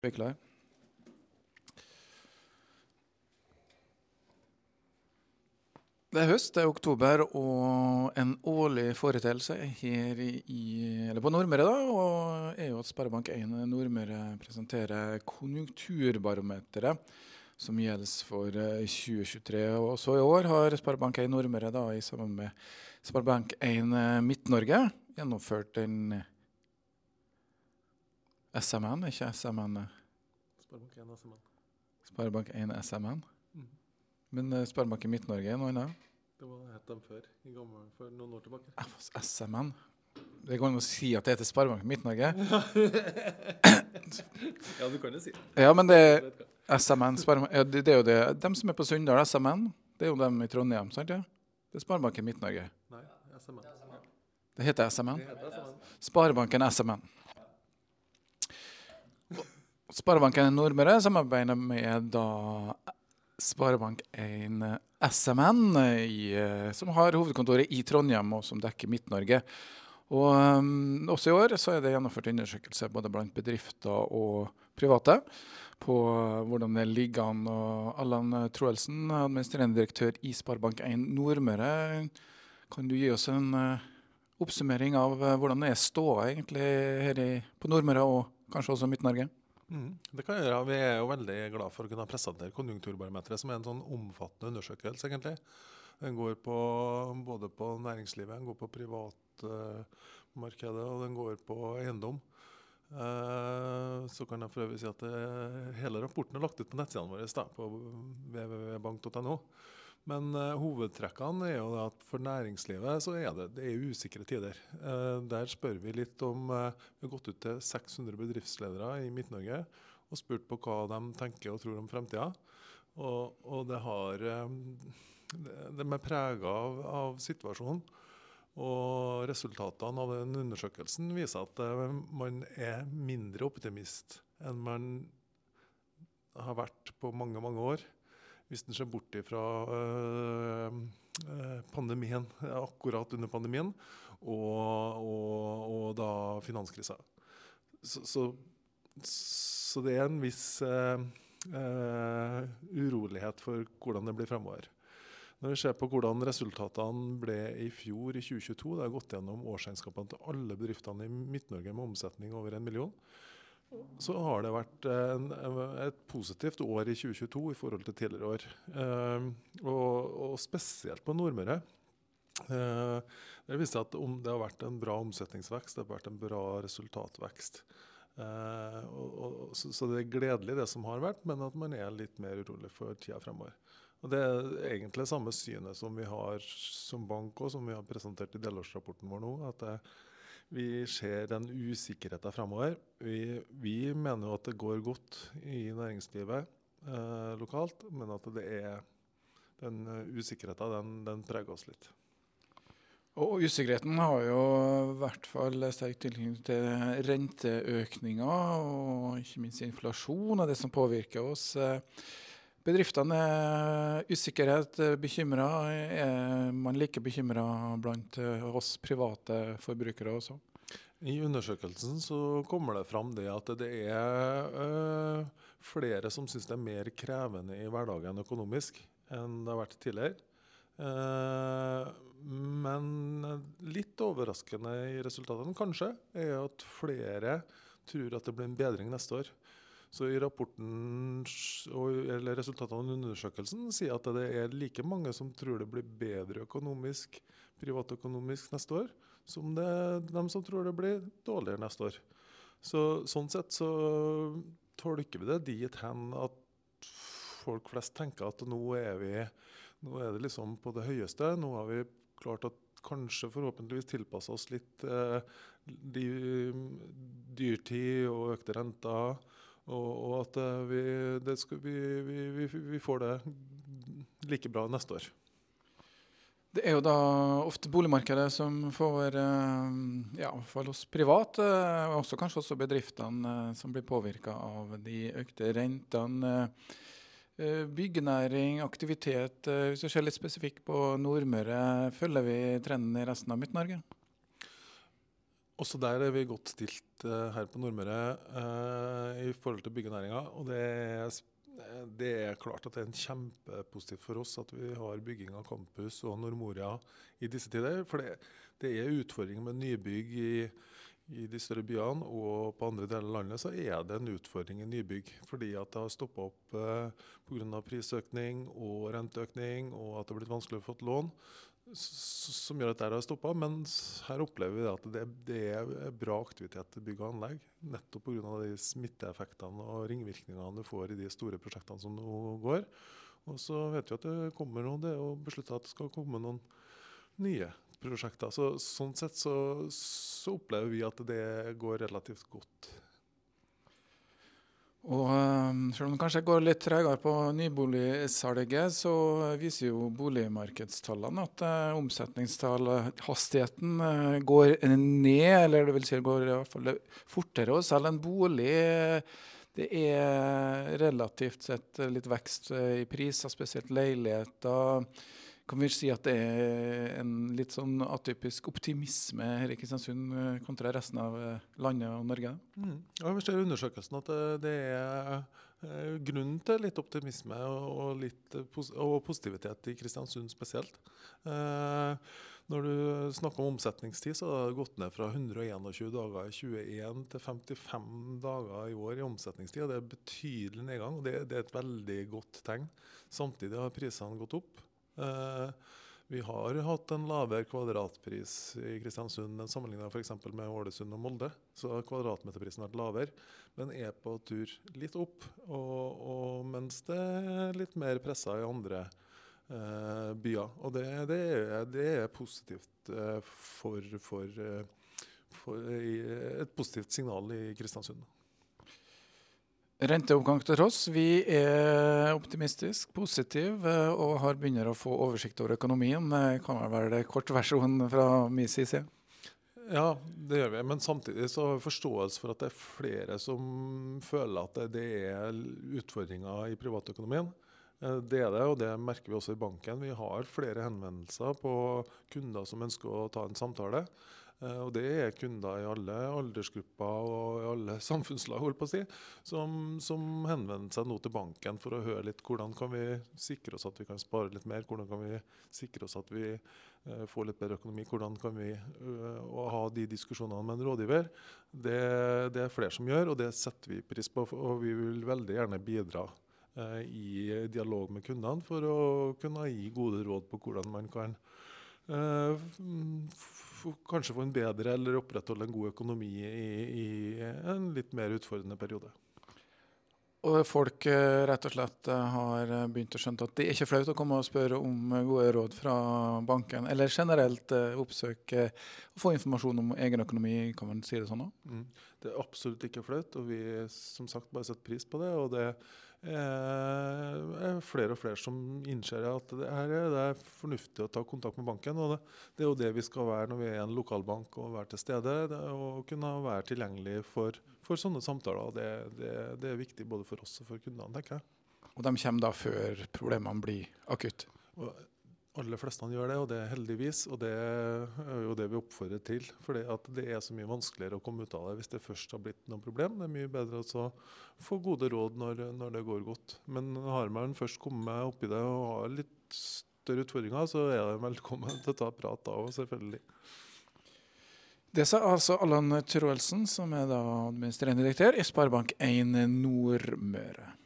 Vi. Det er høst, det er oktober, og en årlig foreteelse her i, eller på Nordmøre da, og er jo at Sparebank1 Nordmøre presenterer konjunkturbarometeret som gjelder for 2023. Og så i år har Sparebank1 Nordmøre da, i sammen med Sparebank1 Midt-Norge gjennomført en SMN, ikke SMN. Sparebank1 SMN. Sparebank1 SMN. Mm. Men uh, Sparebanken Midt-Norge er noe annet? Det var het dem før, i gammel, for noen år tilbake. SMN? Det går an å si at det heter Sparebanken Midt-Norge? ja, du kan jo si det. Ja, men det er. SMN, Sparebank, ja, det, det er jo det. De som er på Sunndal, SMN, det er jo dem i Trondheim, sant? Ja? Det er Sparebanken Midt-Norge. Nei, SMN. Det heter SMN. Det heter SMN. Sparebanken SMN. Sparebanken Nordmøre samarbeider med da Sparebank1 SMN, i, eh, som har hovedkontoret i Trondheim, og som dekker Midt-Norge. Og um, Også i år så er det gjennomført undersøkelse både blant bedrifter og private på hvordan det ligger an. Og Allan Troelsen, administrerende direktør i Sparebank1 Nordmøre, kan du gi oss en uh, oppsummering av uh, hvordan det er ståa egentlig her i, på Nordmøre og kanskje også Midt-Norge? Mm, det kan gjøre. Vi er jo veldig glad for å kunne presentere konjunkturbarometeret, som er en sånn omfattende undersøkelse, egentlig. Den går på, både på næringslivet, den går på privatmarkedet og den går på eiendom. Eh, så kan jeg for øvrig si at det, hele rapporten er lagt ut på nettsidene våre da, på www.bank.no. Men eh, hovedtrekkene er jo at for næringslivet så er det, det er usikre tider. Eh, der spør vi litt om eh, Vi har gått ut til 600 bedriftsledere i Midt-Norge og spurt på hva de tenker og tror om fremtida. Og, og det har De er prega av, av situasjonen. Og resultatene av den undersøkelsen viser at man er mindre optimist enn man har vært på mange, mange år. Hvis en ser bort ifra øh, øh, pandemien, akkurat under pandemien, og, og, og da finanskrisa. Så, så, så det er en viss uh, uh, urolighet for hvordan det blir fremover. Når vi ser på hvordan resultatene ble i fjor, i 2022, det har gått gjennom årsregnskapene til alle bedriftene i Midt-Norge med omsetning over en million, så har det vært en, et positivt år i 2022 i forhold til tidligere år. Eh, og, og spesielt på Nordmøre. Eh, det viser at om det har vært en bra omsetningsvekst, det har vært en bra resultatvekst. Eh, og, og, så, så det er gledelig det som har vært, men at man er litt mer urolig for tida fremover. Og Det er egentlig samme synet som vi har som bank og som vi har presentert i delårsrapporten vår nå. at det, vi ser den usikkerheten fremover. Vi, vi mener jo at det går godt i næringslivet eh, lokalt, men at det er den usikkerheten den, den preger oss litt. Og usikkerheten har jo i hvert fall sterk tilknytning til renteøkninger og ikke minst inflasjon og det som påvirker oss. Eh, Bedriftene er usikkerhet, bekymra. Er man like bekymra blant eh, oss private forbrukere også? I undersøkelsen så kommer det fram det at det er øh, flere som syns det er mer krevende i hverdagen økonomisk enn det har vært tidligere. Uh, men litt overraskende i resultatene kanskje er at flere tror at det blir en bedring neste år. Så i rapporten, eller resultatene av undersøkelsen sier at det er like mange som tror det blir bedre økonomisk, privatøkonomisk neste år, som det dem som tror det blir dårligere neste år. Så, sånn sett så tolker vi det dit hen at folk flest tenker at nå er vi nå er det liksom på det høyeste. Nå har vi klart at kanskje forhåpentligvis tilpasse oss litt eh, dyrtid og økte renter. Og, og at eh, vi, skal, vi, vi, vi, får det like bra neste år. Det er jo da ofte boligmarkedet som får, eh, ja, i hvert fall hos privat, eh, og også kanskje også bedriftene som blir påvirka av de økte rentene. Byggenæring, aktivitet. Hvis du ser litt spesifikt på Nordmøre, følger vi trenden i resten av Midt-Norge? Også der er vi godt stilt uh, her på Nordmøre uh, i forhold til byggenæringa. Og det er, det er, klart at det er kjempepositivt for oss at vi har bygging av campus og Nordmoria i disse tider. For det, det er utfordringer med nybygg i, i de større byene og på andre deler av landet så er det en utfordring i nybygg. Fordi at det har stoppa opp eh, pga. prisøkning og renteøkning, og at det har blitt vanskelig å få lån. Som gjør at det har stoppa. Men her opplever vi at det, det er bra aktivitet til bygg og anlegg. Nettopp pga. de smitteeffektene og ringvirkningene du får i de store prosjektene som nå går. Og så vet vi at det kommer noe, det er jo beslutta at det skal komme noen nye prosjekter. Så, sånn sett så, så, opplever vi at det går relativt godt. Og um, Selv om det kanskje går litt tregere på nyboligsalget, så viser jo boligmarkedstallene at uh, omsetningstallhastigheten uh, går ned. Eller det vil si det går i hvert fall fortere å selge en bolig. Det er relativt sett litt vekst i priser, spesielt leiligheter. Kan vi si at det er en litt sånn atypisk optimisme her i Kristiansund eh, kontra resten av eh, landet og Norge? Mm. Ja, Vi ser i undersøkelsen at eh, det er grunn til litt optimisme og, litt, og positivitet i Kristiansund spesielt. Når du snakker om omsetningstid, så har det gått ned fra 121 dager i 2021 til 55 dager i år i omsetningstid. Det er betydelig nedgang, og det, det er et veldig godt tegn. Samtidig har prisene gått opp. Eh, vi har hatt en lavere kvadratpris i Kristiansund f.eks. med Ålesund og Molde. Så kvadratmeterprisen har vært lavere, men er på tur litt opp. Og, og mens det er litt mer pressa i andre eh, byer. Og det, det, er, det er, positivt eh, for, for, for i, et positivt signal i Kristiansund. Renteoppgang til tross, vi er optimistisk, positive eh, og har begynner å få oversikt over økonomien. Kan vel være kortversjonen fra min side? Ja, det gjør vi. Men samtidig så har vi forståelse for at det er flere som føler at det er utfordringer i privatøkonomien. Eh, det er det, og det merker vi også i banken. Vi har flere henvendelser på kunder som ønsker å ta en samtale. Eh, og det er kunder i alle aldersgrupper og i alle samfunnslag holdt på å si, som, som, henvender seg nå til banken for å høre litt hvordan kan vi sikre oss at vi kan spare litt mer, hvordan kan vi sikre oss at vi uh, får litt bedre økonomi, hvordan kan vi uh, ha de diskusjonene med en rådgiver. Det, det, er flere som gjør, og det setter vi pris på. Og vi vil veldig gjerne bidra uh, i dialog med kundene for å kunne gi gode råd på hvordan man kan kanskje få en bedre eller opprettholde en god økonomi i, i en litt mer utfordrende periode. Og folk eh, rett og slett eh, har begynt å skjønne at det er ikke flaut å komme og spørre om gode råd fra banken, eller generelt eh, oppsøke og få informasjon om egen økonomi, kan man si det sånn? Mm. Det er absolutt ikke flaut, og vi som sagt bare setter pris på det. og det er flere og flere som innser at det er, det er fornuftig å ta kontakt med banken. og det, det, er jo det vi skal være når vi er en lokalbank og være til stede. og kunne være tilgjengelig for, for sånne samtaler. Det, det, det, er viktig både for oss og for kundene, tenker jeg. Og de kommer da før problemene blir akutte? Aller fleste gjør det, og det er heldigvis. Og det er jo det vi oppfordrer til. For det er så mye vanskeligere å komme ut av det hvis det først har blitt noe problem. Det er mye bedre å få gode råd når, når, det går godt. Men har man først kommet oppi det og har litt større utfordringer, så er det velkommen til å ta prat da òg, selvfølgelig. Det sa altså Allan Troelsen, som er da administrerende direktør i Sparebank1 Nordmøre.